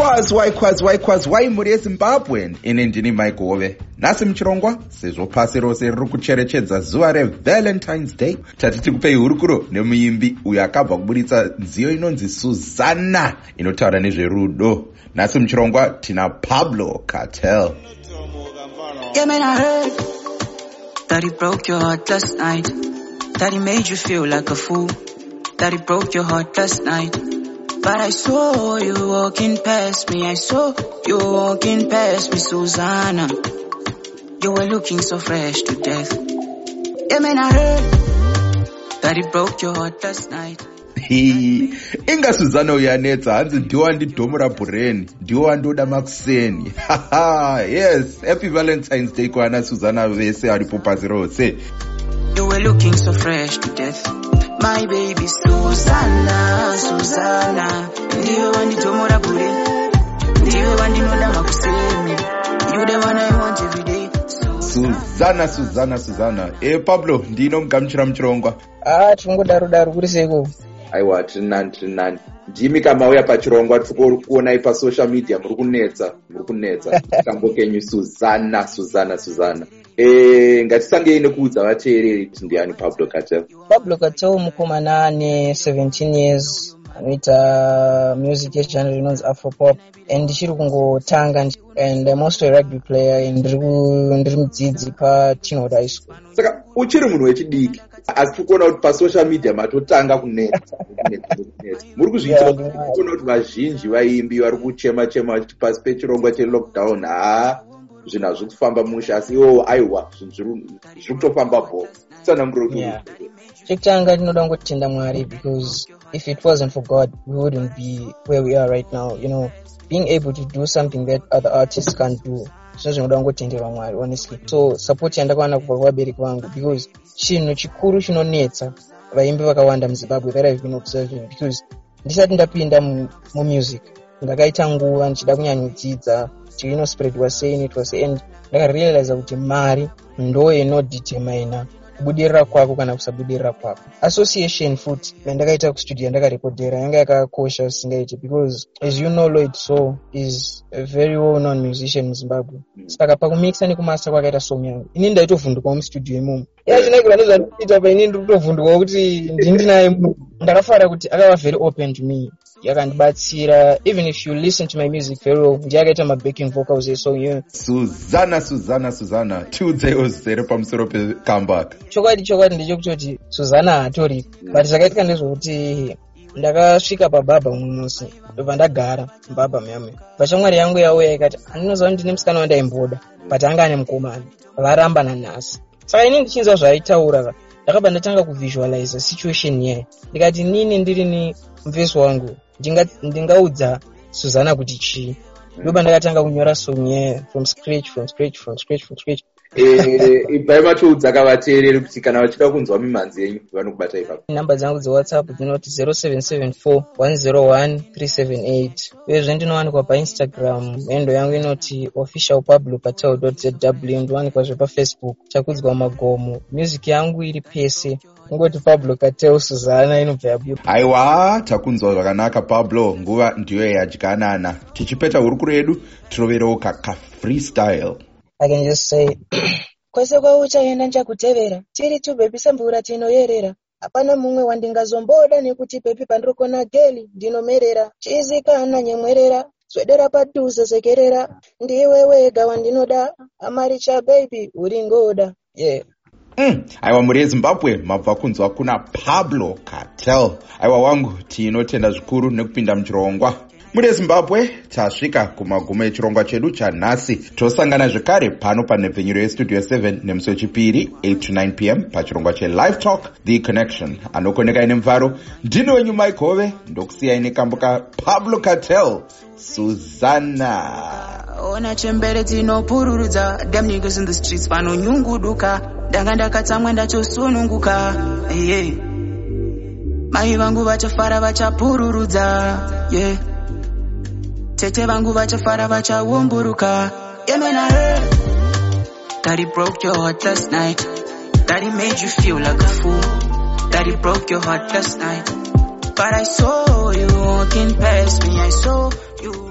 waikwazi waikwazi waikwazi waimhuri yezimbabwe ini ndini mike hove nhasi muchirongwa sezvo pasi rose riri kucherechedza zuva revalentines day tati tikupei hurukuro nemuimbi uyo akabva kuburitsa nziyo inonzi suzana inotaura nezverudo nhasi muchirongwa tina pablo cartel Yeah, man, I heard that he broke your heart last night. That he made you feel like a fool. That he broke your heart last night. But I saw you walking past me. I saw you walking past me, Susanna. You were looking so fresh to death. Yeah, man, I heard that he broke your heart last night. inga suzana uyo anetsa hanzi ndiwo andidhomu rabhureni ndiwo andoda makuseni yes happy valentines day kuana suzana vese aripo pasi rose You were looking so fresh to death. My baby Susanna, Susanna. Ndiwe wanditomora bure. Ndiwe wandinoda makuseni. You the one I want every day. suzana suzana suzana e pablo ndinomugamuchira muchirongwa ah tinongodaro daro kuri seiko aiwa tiri nani tiri nani ndimi kamauya pachirongwa tiri kuonai pasocial media muri kunetsa muri kunetsa tambo kenyu suzana suzana suzana ngatisangei nekuudza vateereri kuti ndiani pablo cartel pablo cartel mukomana ane 17 years anoita music yegenre inonzi afropop. And ndichiri kungotanga and I'm also a rugby player and ndiri mudzidzi patinold high school. Saka uchiri munhu wechidiki asi tiri kuona kuti pasocial media matotanga kunetsa. muri kuzviitira kuona kuti vazhinji vaimbi vari kuchema chema vachiti pasi pechirongwa chelockdown haa zvinhu hazvi kufamba musha asi iwo aiwa zvinhu zviri kutofamba bo tsana muri Yeah. chekutanga ndinoda kungotenda mwari because if it wasn't for god we wouldn't be where we are right now. You know being able to do something that other artists can't do zvino zvinoda kungotenderwa mwari honestly. So support yandakawana kubva kuvabereki vangu because chinhu chikuru chinonetsa vaimbi vakawanda muzimbabwe that i've been observing because ndisati ndapinda mu- mumusic ndakaita nguva ndichida kunyanyodzidza kuti inospreadwa sei inoitwa sei and ndakarealiza kuti mari ndo inodetermina kubudirira kwako kana kusabudirira kwako. Association futi yandakaita kustudio yandakarekodhera yanga yakakosha zvisingaiti because as you know lloyd so is a very well known musician muzimbabwe saka pakumixa nekumasa kwakaita song yangu ini ndaitovhundukawo mustudio imomo. Yachinaikira nezvandinoita paini ndiri kutovhundukawo kuti ndindinaye munhu. Ndakafara kuti akava very open to me yakandibatsira. Even if you listen to my music very well ndiye akaita mabacking vocals esong iyoyo suzana suzana suzana tiudzeiwo zere pamusoro pekambaka chokwadi chokwadi ndechokutoti suzana haatori but zvakaitika ndezvokuti ndakasvika pabhabha mumwe musi ndobva ndagara mubhabha muyamwe vachamwari yangu yauya ikati handinoziva kuti ndine musikana wandaimboda but anga ane mukomana. Varamba nanhasi. Saka ini ndichinzwa zvaaitaura ndakabva ndatanga kuvisualiza situation yaye ndikati nini ndiri ni muvesi wangu ndinga- ndingaudza suzana kuti chii ndobva ndakatanga kunyora song yaye from scratch from scratch from scratch from scratch ibvai matoudza kavateereri kuti kana vachida kunzwa mimhanzi yenyu vanokubata ipapo. Namba dzangu dzewhatsapp dzinoti 0774101378 uyezve ndinowanikwa painstagram hendo yangu inoti official pablo patel zw ndinowanikwa pafacebook chakudzwa magomo. Music yangu iri pese. Kungoti pablo catel suzana inobva yabuya. Aiwa takunzwa zvakanaka pablo. Nguva ndiyo yadyanana tichipeta hurukuro yedu tiroverewo kakafreestyle I can just say kwese kwauchaenda nchakutevera. Tiri tubhebisa mvura tinoyerera. Hapana mumwe wandingazomboda nekuti pepi pandirikona geli ndinomerera. Chizikana nyemwerera swedera padhuze sekerera. Ndiwe wega wandinoda. Amaricha baby uri ngoda. Yeah. Mm, aiwa mhuri yezimbabwe mabva kunzwa kuna pablo cartel aiwa wangu tinotenda zvikuru nekupinda muchirongwa muri yezimbabwe tasvika kumagumo echirongwa chedu chanhasi. Tosangana zvekare pano panhepfenyuro yestudio 7 nemusi wechipiri 8 to 9 pm pachirongwa chelive talk the connection. Anokonekai nemufaro ndini wenyu mike hove ndokusiyai nekambuka pablo cartel suzana ona chembere dzinopururudza dam niggas in the streets vanonyunguduka ndanga ndakatsamwa ndachosununguka. Yeah. mai vangu vachafara vachapururudza. Yeah. Tete broke your heart last night. That he made you feel like a fool. That he broke your heart last night. But i saw you walking past me. I saw you.